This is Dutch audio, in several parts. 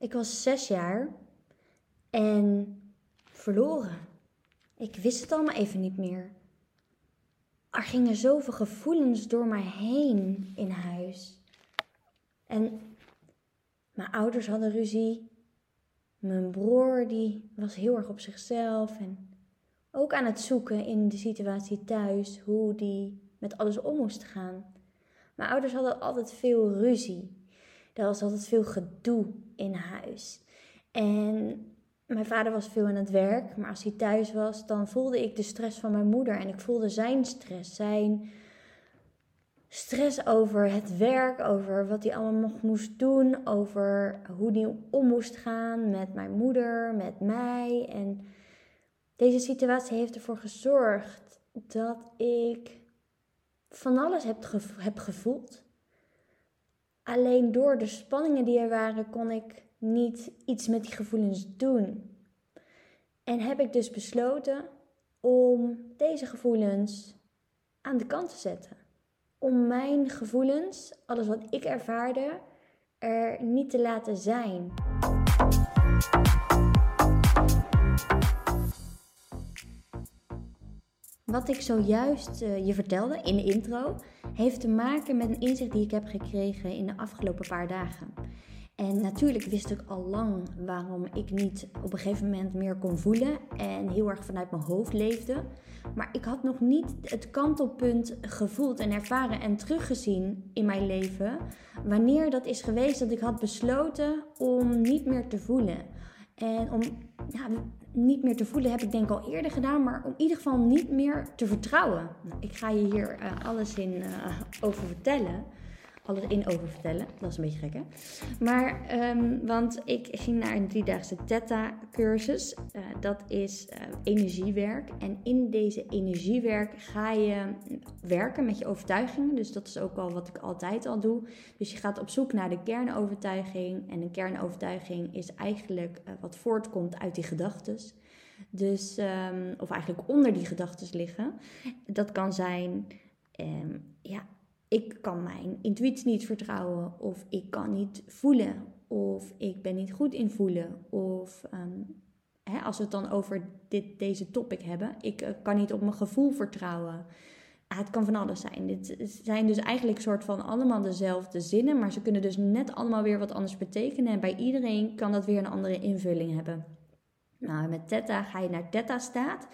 Ik was zes jaar en verloren. Ik wist het allemaal even niet meer. Er gingen zoveel gevoelens door mij heen in huis. En mijn ouders hadden ruzie. Mijn broer die was heel erg op zichzelf en ook aan het zoeken in de situatie thuis hoe die met alles om moest gaan. Mijn ouders hadden altijd veel ruzie. Er was altijd veel gedoe in huis. En mijn vader was veel aan het werk, maar als hij thuis was, dan voelde ik de stress van mijn moeder en ik voelde zijn stress, zijn stress over het werk, over wat hij allemaal nog moest doen, over hoe hij om moest gaan met mijn moeder, met mij. En deze situatie heeft ervoor gezorgd dat ik van alles heb, heb gevoeld. Alleen door de spanningen die er waren, kon ik niet iets met die gevoelens doen. En heb ik dus besloten om deze gevoelens aan de kant te zetten. Om mijn gevoelens, alles wat ik ervaarde, er niet te laten zijn. Wat ik zojuist uh, je vertelde in de intro, heeft te maken met een inzicht die ik heb gekregen in de afgelopen paar dagen. En natuurlijk wist ik al lang waarom ik niet op een gegeven moment meer kon voelen en heel erg vanuit mijn hoofd leefde. Maar ik had nog niet het kantelpunt gevoeld en ervaren en teruggezien in mijn leven. Wanneer dat is geweest dat ik had besloten om niet meer te voelen. En om ja, niet meer te voelen heb ik denk al eerder gedaan, maar om in ieder geval niet meer te vertrouwen. Ik ga je hier uh, alles in uh, over vertellen alles in over vertellen. Dat is een beetje gek, hè? Maar, um, want ik ging naar een driedaagse Theta-cursus. Uh, dat is uh, energiewerk. En in deze energiewerk ga je werken met je overtuigingen. Dus dat is ook al wat ik altijd al doe. Dus je gaat op zoek naar de kernovertuiging. En een kernovertuiging is eigenlijk uh, wat voortkomt uit die gedachten. Dus, um, of eigenlijk onder die gedachten liggen. Dat kan zijn, um, ja, ik kan mijn intuïtie niet vertrouwen, of ik kan niet voelen, of ik ben niet goed in voelen, of um, hè, als we het dan over dit, deze topic hebben, ik uh, kan niet op mijn gevoel vertrouwen. Ah, het kan van alles zijn. Dit zijn dus eigenlijk soort van allemaal dezelfde zinnen, maar ze kunnen dus net allemaal weer wat anders betekenen. En bij iedereen kan dat weer een andere invulling hebben. Nou, met theta ga je naar theta-staat.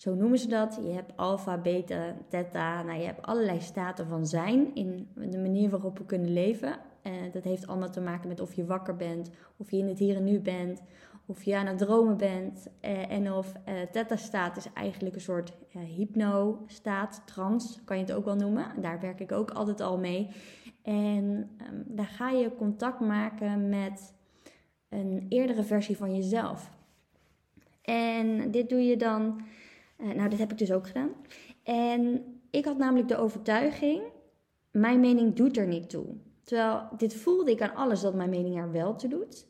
Zo noemen ze dat. Je hebt alfa, beta, theta. Nou, je hebt allerlei staten van zijn in de manier waarop we kunnen leven. Uh, dat heeft allemaal te maken met of je wakker bent, of je in het hier en nu bent, of je aan het dromen bent. Uh, en of uh, theta-staat is eigenlijk een soort hypno-staat, trance kan je het ook wel noemen. Daar werk ik ook altijd al mee. En um, daar ga je contact maken met een eerdere versie van jezelf. En dit doe je dan uh, nou, dit heb ik dus ook gedaan. En ik had namelijk de overtuiging, mijn mening doet er niet toe. Terwijl dit voelde ik aan alles dat mijn mening er wel toe doet.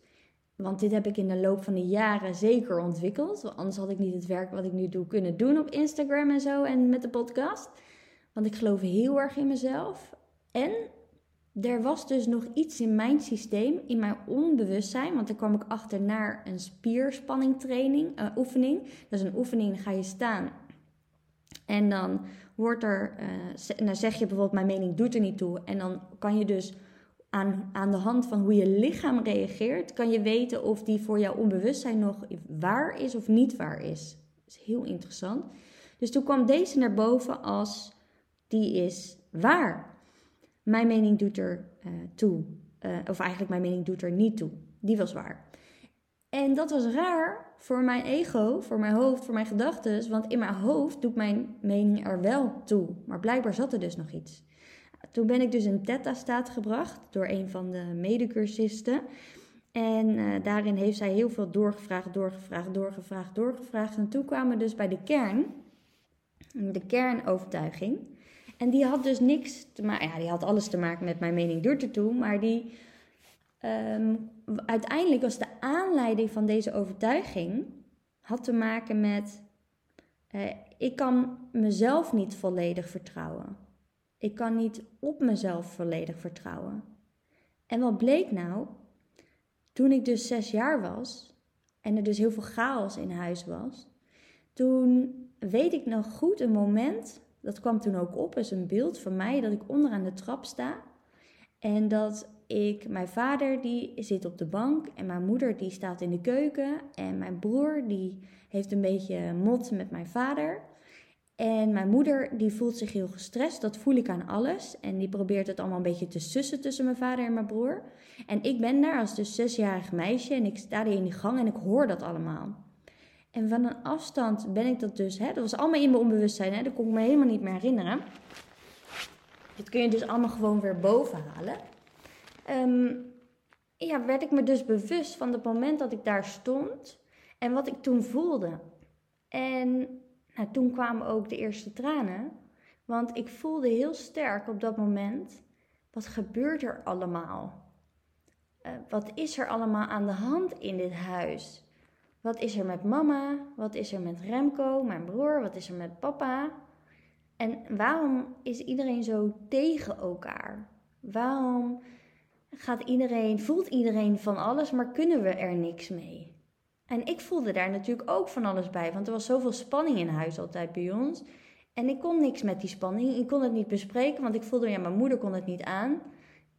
Want dit heb ik in de loop van de jaren zeker ontwikkeld. Anders had ik niet het werk wat ik nu doe kunnen doen op Instagram en zo en met de podcast. Want ik geloof heel erg in mezelf. En er was dus nog iets in mijn systeem, in mijn onbewustzijn. Want daar kwam ik achter naar een spierspanningtraining, uh, oefening. Dat is een oefening, ga je staan. En dan wordt er, uh, dan zeg je bijvoorbeeld, mijn mening doet er niet toe. En dan kan je dus aan, aan de hand van hoe je lichaam reageert, kan je weten of die voor jouw onbewustzijn nog waar is of niet waar is. Dat is heel interessant. Dus toen kwam deze naar boven als, die is waar. Mijn mening doet er uh, toe. Uh, of eigenlijk mijn mening doet er niet toe. Die was waar. En dat was raar voor mijn ego, voor mijn hoofd, voor mijn gedachten. Want in mijn hoofd doet mijn mening er wel toe. Maar blijkbaar zat er dus nog iets. Toen ben ik dus in theta-staat gebracht door een van de medecursisten. En uh, daarin heeft zij heel veel doorgevraagd, doorgevraagd, doorgevraagd, doorgevraagd. En toen kwamen we dus bij de kern, de kernovertuiging. En die had dus niks te maken, ja, die had alles te maken met mijn mening door ertoe, maar die um, uiteindelijk was de aanleiding van deze overtuiging had te maken met uh, ik kan mezelf niet volledig vertrouwen. Ik kan niet op mezelf volledig vertrouwen. En wat bleek nou? toen ik dus zes jaar was en er dus heel veel chaos in huis was, toen weet ik nog goed een moment, dat kwam toen ook op, is een beeld van mij dat ik onderaan de trap sta en dat ik, mijn vader die zit op de bank en mijn moeder die staat in de keuken en mijn broer die heeft een beetje mot met mijn vader. En mijn moeder die voelt zich heel gestrest, dat voel ik aan alles. En die probeert het allemaal een beetje te sussen tussen mijn vader en mijn broer. En ik ben daar als dus zesjarig meisje en ik sta daar in die gang en ik hoor dat allemaal. En van een afstand ben ik dat dus, hè, dat was allemaal in mijn onbewustzijn, hè, dat kon ik me helemaal niet meer herinneren. Dat kun je dus allemaal gewoon weer boven halen. Ehm, ja, werd ik me dus bewust van het moment dat ik daar stond en wat ik toen voelde. En nou, toen kwamen ook de eerste tranen, want ik voelde heel sterk op dat moment, wat gebeurt er allemaal? Uh, wat is er allemaal aan de hand in dit huis? Wat is er met mama? Wat is er met Remco, mijn broer? Wat is er met papa? En waarom is iedereen zo tegen elkaar? Waarom gaat iedereen, voelt iedereen van alles, maar kunnen we er niks mee? En ik voelde daar natuurlijk ook van alles bij, want er was zoveel spanning in huis altijd bij ons. En ik kon niks met die spanning. Ik kon het niet bespreken, want ik voelde, ja, mijn moeder kon het niet aan.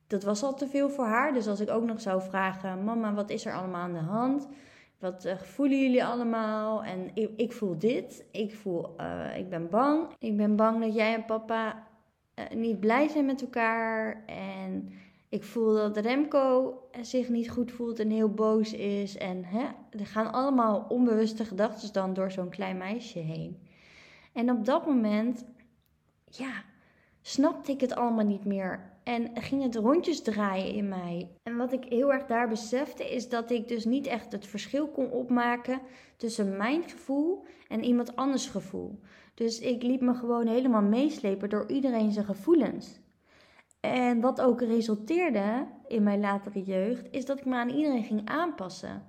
Dat was al te veel voor haar. Dus als ik ook nog zou vragen, mama, wat is er allemaal aan de hand? Wat uh, voelen jullie allemaal? En ik, ik voel dit. Ik voel, uh, ik ben bang. Ik ben bang dat jij en papa uh, niet blij zijn met elkaar. En ik voel dat Remco zich niet goed voelt en heel boos is. En hè, er gaan allemaal onbewuste gedachten dan door zo'n klein meisje heen. En op dat moment, ja, snapte ik het allemaal niet meer. En ging het rondjes draaien in mij. En wat ik heel erg daar besefte, is dat ik dus niet echt het verschil kon opmaken tussen mijn gevoel en iemand anders gevoel. Dus ik liet me gewoon helemaal meeslepen door iedereen zijn gevoelens. En wat ook resulteerde in mijn latere jeugd, is dat ik me aan iedereen ging aanpassen.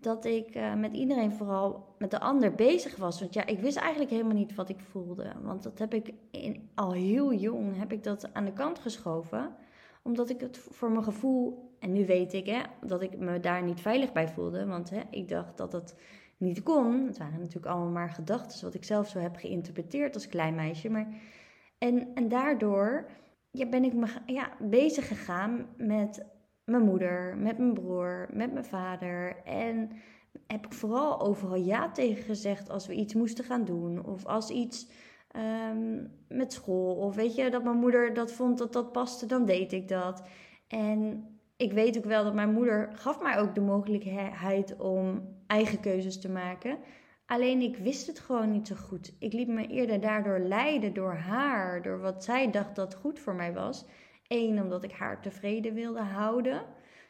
Dat ik uh, met iedereen, vooral met de ander, bezig was. Want ja, ik wist eigenlijk helemaal niet wat ik voelde. Want dat heb ik in, al heel jong heb ik dat aan de kant geschoven. Omdat ik het voor mijn gevoel, en nu weet ik hè, dat ik me daar niet veilig bij voelde. Want hè, ik dacht dat het niet kon. Het waren natuurlijk allemaal maar gedachten, wat ik zelf zo heb geïnterpreteerd als klein meisje. Maar, en, en daardoor ja, ben ik me ja, bezig gegaan met mijn moeder, met mijn broer, met mijn vader. En heb ik vooral overal ja tegen gezegd als we iets moesten gaan doen. Of als iets um, met school. Of weet je, dat mijn moeder dat vond dat dat paste, dan deed ik dat. En ik weet ook wel dat mijn moeder gaf mij ook de mogelijkheid om eigen keuzes te maken. Alleen ik wist het gewoon niet zo goed. Ik liet me eerder daardoor leiden door haar, door wat zij dacht dat goed voor mij was. Eén, omdat ik haar tevreden wilde houden.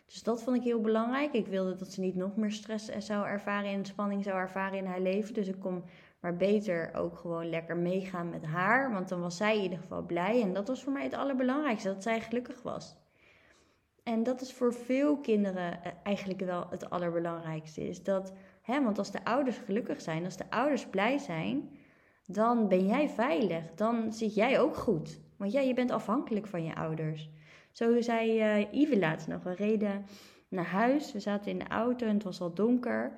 Dus dat vond ik heel belangrijk. Ik wilde dat ze niet nog meer stress zou ervaren en spanning zou ervaren in haar leven. Dus ik kon maar beter ook gewoon lekker meegaan met haar. Want dan was zij in ieder geval blij. En dat was voor mij het allerbelangrijkste, dat zij gelukkig was. En dat is voor veel kinderen eh, eigenlijk wel het allerbelangrijkste. Is dat Hè, want als de ouders gelukkig zijn, als de ouders blij zijn, dan ben jij veilig. Dan zit jij ook goed. Want ja, je bent afhankelijk van je ouders. Zo zei uh, Yves laatst nog. We reden naar huis. We zaten in de auto en het was al donker.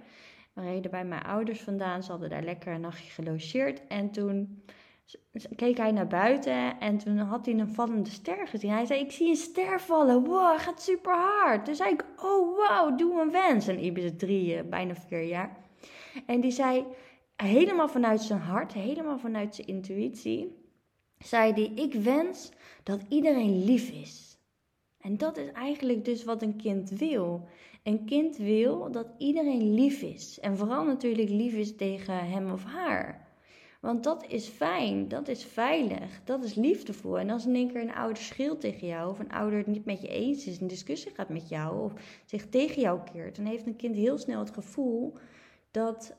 We reden bij mijn ouders vandaan. Ze hadden daar lekker een nachtje gelogeerd. En toen keek hij naar buiten en toen had hij een vallende ster gezien. Hij zei, ik zie een ster vallen. Wow, gaat super hard. Toen zei ik, oh wow, doe een wens. En Ibe is drie, eh, bijna vier jaar. En die zei, helemaal vanuit zijn hart, helemaal vanuit zijn intuïtie, zei hij, ik wens dat iedereen lief is. En dat is eigenlijk dus wat een kind wil. Een kind wil dat iedereen lief is. En vooral natuurlijk lief is tegen hem of haar. Want dat is fijn, dat is veilig, dat is liefdevol. En als in één keer een ouder scheelt tegen jou, of een ouder het niet met je eens is, een discussie gaat met jou, of zich tegen jou keert, dan heeft een kind heel snel het gevoel dat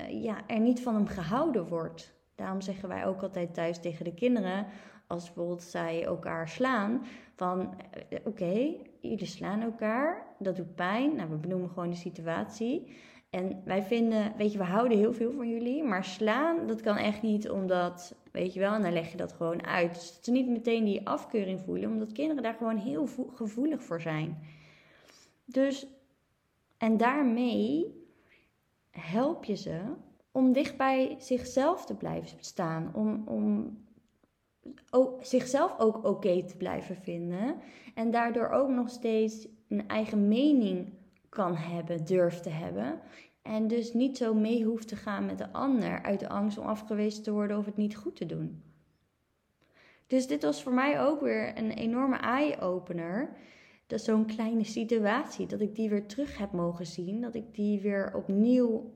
uh, ja, er niet van hem gehouden wordt. Daarom zeggen wij ook altijd thuis tegen de kinderen, als bijvoorbeeld zij elkaar slaan, van uh, oké, jullie slaan elkaar, dat doet pijn. Nou, we benoemen gewoon de situatie. En wij vinden, weet je, we houden heel veel van jullie, maar slaan, dat kan echt niet, omdat, weet je wel, en dan leg je dat gewoon uit. Dus ze niet meteen die afkeuring voelen, omdat kinderen daar gewoon heel gevoelig voor zijn. Dus En daarmee help je ze om dicht bij zichzelf te blijven staan. Om, om zichzelf ook oké te blijven vinden. En daardoor ook nog steeds een eigen mening kan hebben, durft te hebben. En dus niet zo mee hoeft te gaan met de ander uit de angst om afgewezen te worden of het niet goed te doen. Dus dit was voor mij ook weer een enorme eye-opener. Dat zo'n kleine situatie, dat ik die weer terug heb mogen zien. Dat ik die weer opnieuw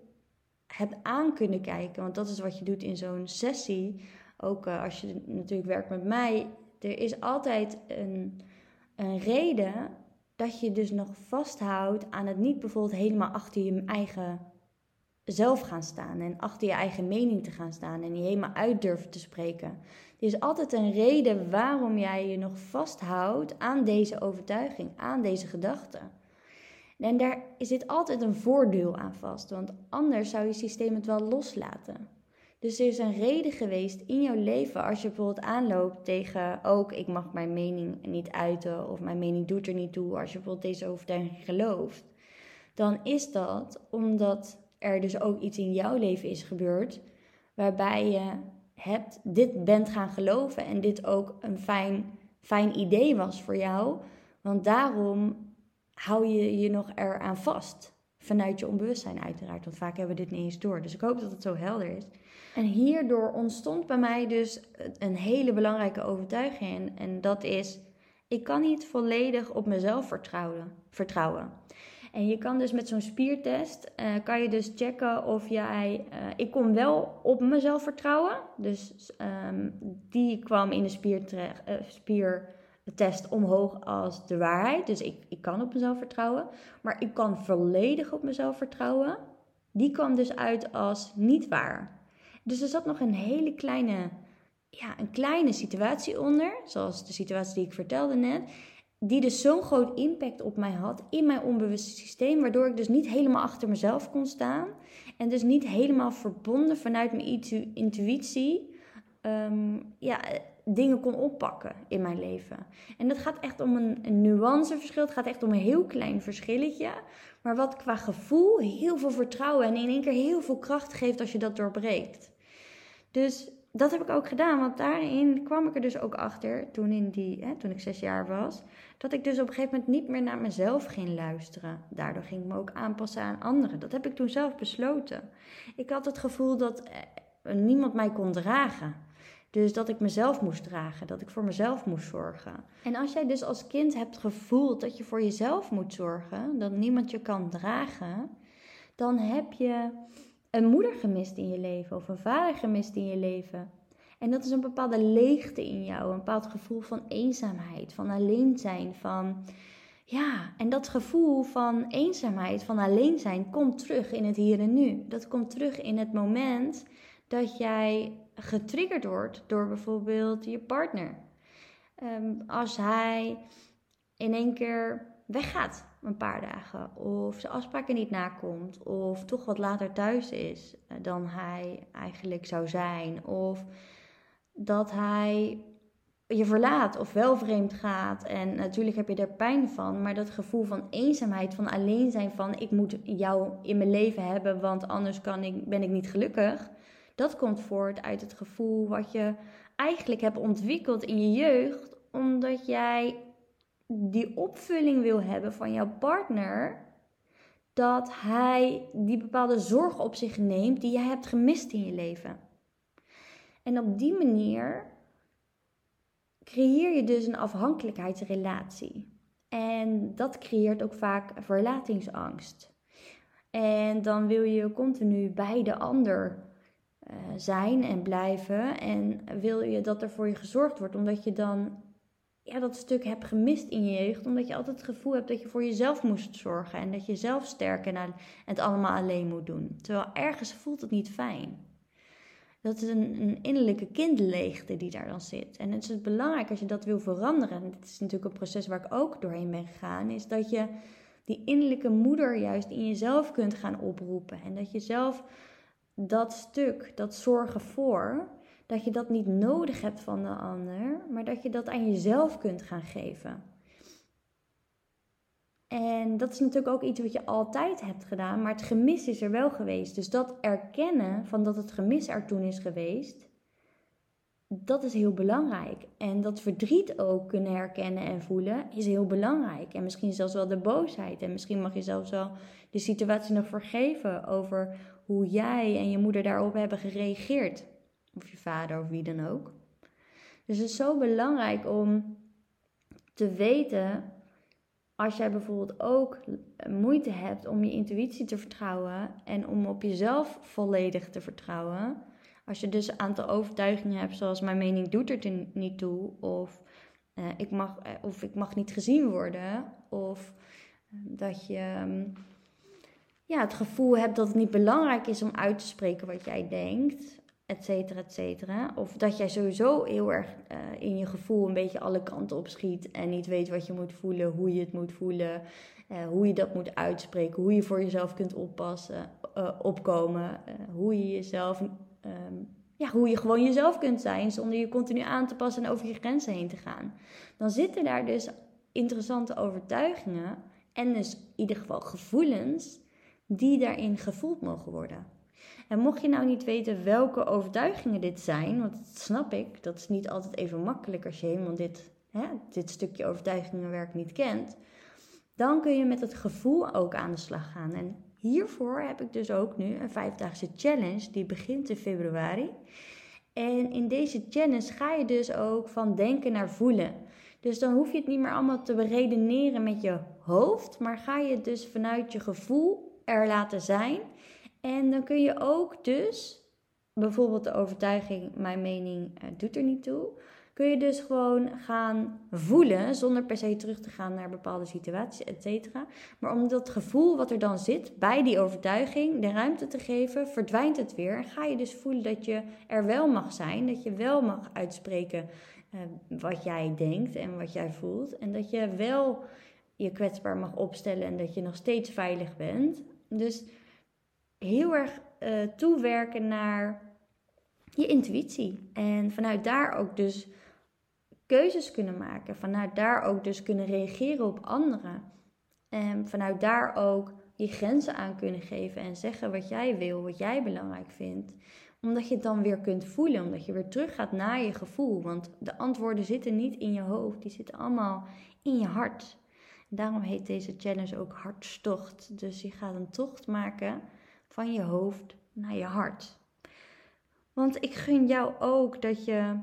heb aan kunnen kijken. Want dat is wat je doet in zo'n sessie. Ook uh, als je natuurlijk werkt met mij. Er is altijd een, een reden dat je dus nog vasthoudt aan het niet bijvoorbeeld helemaal achter je eigen zelf gaan staan en achter je eigen mening te gaan staan en je helemaal uit durven te spreken. Er is altijd een reden waarom jij je nog vasthoudt aan deze overtuiging, aan deze gedachte. En daar zit altijd een voordeel aan vast, want anders zou je systeem het wel loslaten. Dus er is een reden geweest in jouw leven als je bijvoorbeeld aanloopt tegen ook ik mag mijn mening niet uiten of mijn mening doet er niet toe als je bijvoorbeeld deze overtuiging gelooft. Dan is dat omdat er dus ook iets in jouw leven is gebeurd waarbij je hebt dit bent gaan geloven en dit ook een fijn, fijn idee was voor jou. Want daarom hou je je nog eraan vast. Vanuit je onbewustzijn uiteraard, want vaak hebben we dit niet eens door. Dus ik hoop dat het zo helder is. En hierdoor ontstond bij mij dus een hele belangrijke overtuiging. En dat is, ik kan niet volledig op mezelf vertrouwen. En je kan dus met zo'n spiertest, uh, kan je dus checken of jij... Uh, ik kon wel op mezelf vertrouwen. Dus um, die kwam in de spiertest. Uh, spier test omhoog als de waarheid. Dus ik, ik kan op mezelf vertrouwen. Maar ik kan volledig op mezelf vertrouwen. Die kwam dus uit als niet waar. Dus er zat nog een hele kleine, ja, een kleine situatie onder. Zoals de situatie die ik vertelde net. Die dus zo'n groot impact op mij had in mijn onbewuste systeem. Waardoor ik dus niet helemaal achter mezelf kon staan. En dus niet helemaal verbonden vanuit mijn intuïtie. Um, ja, dingen kon oppakken in mijn leven. En dat gaat echt om een, een nuanceverschil. Het gaat echt om een heel klein verschilletje. Maar wat qua gevoel heel veel vertrouwen en in één keer heel veel kracht geeft als je dat doorbreekt. Dus dat heb ik ook gedaan. Want daarin kwam ik er dus ook achter, toen, in die, hè, toen ik zes jaar was, dat ik dus op een gegeven moment niet meer naar mezelf ging luisteren. Daardoor ging ik me ook aanpassen aan anderen. Dat heb ik toen zelf besloten. Ik had het gevoel dat eh, niemand mij kon dragen. Dus dat ik mezelf moest dragen, dat ik voor mezelf moest zorgen. En als jij dus als kind hebt gevoeld dat je voor jezelf moet zorgen, dat niemand je kan dragen, dan heb je een moeder gemist in je leven of een vader gemist in je leven. En dat is een bepaalde leegte in jou, een bepaald gevoel van eenzaamheid, van alleen zijn, van ja, en dat gevoel van eenzaamheid, van alleen zijn, komt terug in het hier en nu. Dat komt terug in het moment dat jij getriggerd wordt door bijvoorbeeld je partner. Ehm, als hij in één keer weggaat een paar dagen, of zijn afspraken niet nakomt, of toch wat later thuis is eh, dan hij eigenlijk zou zijn, of dat hij je verlaat of wel vreemd gaat. En natuurlijk heb je er pijn van, maar dat gevoel van eenzaamheid, van alleen zijn, van ik moet jou in mijn leven hebben, want anders kan ik, ben ik niet gelukkig. Dat komt voort uit het gevoel wat je eigenlijk hebt ontwikkeld in je jeugd, omdat jij die opvulling wil hebben van jouw partner, dat hij die bepaalde zorg op zich neemt die jij hebt gemist in je leven. En op die manier creëer je dus een afhankelijkheidsrelatie. En dat creëert ook vaak verlatingsangst. En dan wil je continu bij de ander eh, zijn en blijven. En wil je dat er voor je gezorgd wordt, omdat je dan ja, dat stuk hebt gemist in je jeugd. Omdat je altijd het gevoel hebt dat je voor jezelf moest zorgen. En dat je zelf sterk en het allemaal alleen moet doen. Terwijl ergens voelt het niet fijn. Dat is een, een innerlijke kindleegte die daar dan zit. En het is belangrijk als je dat wil veranderen. En dit is natuurlijk een proces waar ik ook doorheen ben gegaan. Is dat je die innerlijke moeder juist in jezelf kunt gaan oproepen. En dat je zelf dat stuk, dat zorgen voor, dat je dat niet nodig hebt van de ander, maar dat je dat aan jezelf kunt gaan geven. En dat is natuurlijk ook iets wat je altijd hebt gedaan, maar het gemis is er wel geweest. Dus dat erkennen van dat het gemis er toen is geweest, dat is heel belangrijk. En dat verdriet ook kunnen herkennen en voelen is heel belangrijk. En misschien zelfs wel de boosheid. En misschien mag je zelfs wel de situatie nog vergeven over hoe jij en je moeder daarop hebben gereageerd. Of je vader of wie dan ook. Dus het is zo belangrijk om te weten, als jij bijvoorbeeld ook moeite hebt om je intuïtie te vertrouwen en om op jezelf volledig te vertrouwen. Als je dus een aantal overtuigingen hebt, zoals mijn mening doet er niet toe, of, uh, ik, mag, uh, of ik mag niet gezien worden, of uh, dat je um, ja, het gevoel hebt dat het niet belangrijk is om uit te spreken wat jij denkt, et cetera, et cetera. Of dat jij sowieso heel erg uh, in je gevoel een beetje alle kanten op schiet en niet weet wat je moet voelen, hoe je het moet voelen, uh, hoe je dat moet uitspreken, hoe je voor jezelf kunt oppassen, uh, opkomen, hoe je jezelf, um, ja, hoe je gewoon jezelf kunt zijn zonder je continu aan te passen en over je grenzen heen te gaan. Dan zitten daar dus interessante overtuigingen en dus in ieder geval gevoelens die daarin gevoeld mogen worden. En mocht je nou niet weten welke overtuigingen dit zijn, want dat snap ik, dat is niet altijd even makkelijk als je helemaal dit, hè, dit stukje overtuigingenwerk niet kent, dan kun je met het gevoel ook aan de slag gaan. En hiervoor heb ik dus ook nu een vijfdaagse challenge die begint in februari. En in deze challenge ga je dus ook van denken naar voelen. Dus dan hoef je het niet meer allemaal te beredeneren met je hoofd, maar ga je het dus vanuit je gevoel er laten zijn. En dan kun je ook dus, bijvoorbeeld de overtuiging, mijn mening uh, doet er niet toe, kun je dus gewoon gaan voelen zonder per se terug te gaan naar bepaalde situaties, et cetera. Maar om dat gevoel wat er dan zit bij die overtuiging de ruimte te geven, verdwijnt het weer. En ga je dus voelen dat je er wel mag zijn, dat je wel mag uitspreken uh, wat jij denkt en wat jij voelt. En dat je wel je kwetsbaar mag opstellen en dat je nog steeds veilig bent. Dus heel erg uh, toewerken naar je intuïtie. En vanuit daar ook dus keuzes kunnen maken. Vanuit daar ook dus kunnen reageren op anderen. En vanuit daar ook je grenzen aan kunnen geven en zeggen wat jij wil, wat jij belangrijk vindt. Omdat je het dan weer kunt voelen, omdat je weer terug gaat naar je gevoel. Want de antwoorden zitten niet in je hoofd, die zitten allemaal in je hart. Daarom heet deze challenge ook hartstocht. Dus je gaat een tocht maken van je hoofd naar je hart. Want ik gun jou ook dat je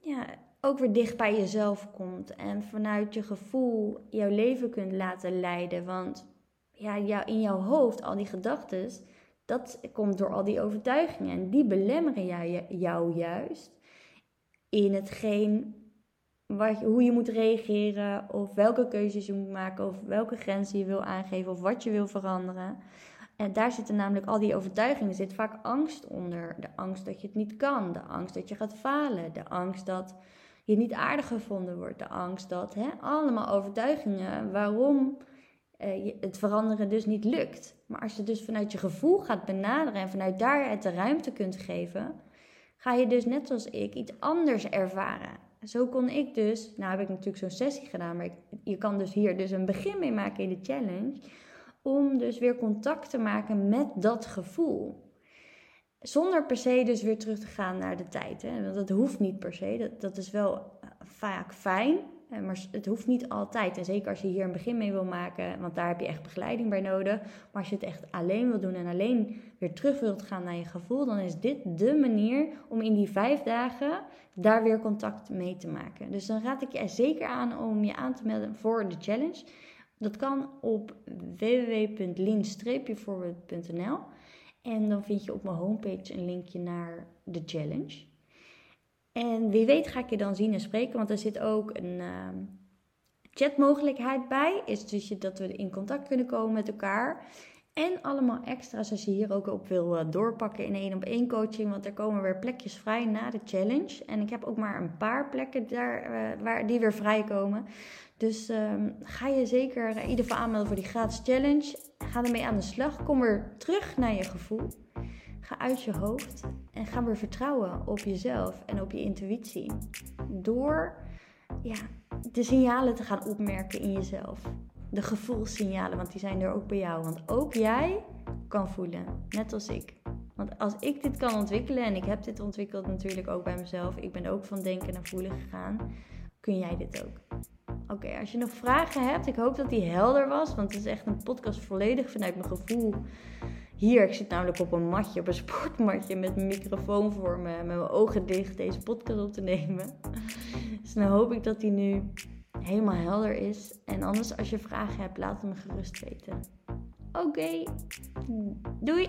ja, ook weer dicht bij jezelf komt en vanuit je gevoel jouw leven kunt laten leiden. Want ja, in jouw hoofd, al die gedachten, dat komt door al die overtuigingen. En die belemmeren jou, jou juist in hetgeen wat, hoe je moet reageren, of welke keuzes je moet maken, of welke grenzen je wil aangeven, of wat je wil veranderen. En daar zitten namelijk al die overtuigingen. Er zit vaak angst onder. De angst dat je het niet kan. De angst dat je gaat falen. De angst dat je niet aardig gevonden wordt. De angst dat, hè, allemaal overtuigingen waarom eh, het veranderen dus niet lukt. Maar als je dus vanuit je gevoel gaat benaderen en vanuit daar het de ruimte kunt geven, ga je dus net zoals ik iets anders ervaren. Zo kon ik dus, nou heb ik natuurlijk zo'n sessie gedaan, maar je kan dus hier dus een begin mee maken in de challenge om dus weer contact te maken met dat gevoel. Zonder per se dus weer terug te gaan naar de tijd. Hè? Want dat hoeft niet per se. Dat, dat is wel eh, vaak fijn. Maar het hoeft niet altijd. En zeker als je hier een begin mee wil maken, want daar heb je echt begeleiding bij nodig. Maar als je het echt alleen wil doen en alleen weer terug wilt gaan naar je gevoel, dan is dit de manier om in die vijf dagen daar weer contact mee te maken. Dus dan raad ik je er zeker aan om je aan te melden voor de challenge. Dat kan op www.lean-forward.nl en dan vind je op mijn homepage een linkje naar de challenge. En wie weet ga ik je dan zien en spreken, want er zit ook een uh, chatmogelijkheid bij. Is dus dat we in contact kunnen komen met elkaar. En allemaal extra's als je hier ook op wil uh, doorpakken in één op één coaching. Want er komen weer plekjes vrij na de challenge. En ik heb ook maar een paar plekken daar, uh, waar die weer vrijkomen. Dus um, ga je zeker in ieder geval aanmelden voor die gratis challenge. Ga ermee aan de slag. Kom weer terug naar je gevoel. Ga uit je hoofd en ga weer vertrouwen op jezelf en op je intuïtie. Door ja, de signalen te gaan opmerken in jezelf. de gevoelssignalen, want die zijn er ook bij jou. Want ook jij kan voelen, net als ik. Want als ik dit kan ontwikkelen, en ik heb dit ontwikkeld natuurlijk ook bij mezelf, ik ben ook van denken naar voelen gegaan, kun jij dit ook. Oké, als je nog vragen hebt, ik hoop dat die helder was, want het is echt een podcast volledig vanuit mijn gevoel. Hier, ik zit namelijk op een matje, op een sportmatje met mijn microfoon voor me, met mijn ogen dicht deze podcast op te nemen. Dus dan hoop ik dat die nu helemaal helder is. En anders, als je vragen hebt, laat het me gerust weten. Oké, doei!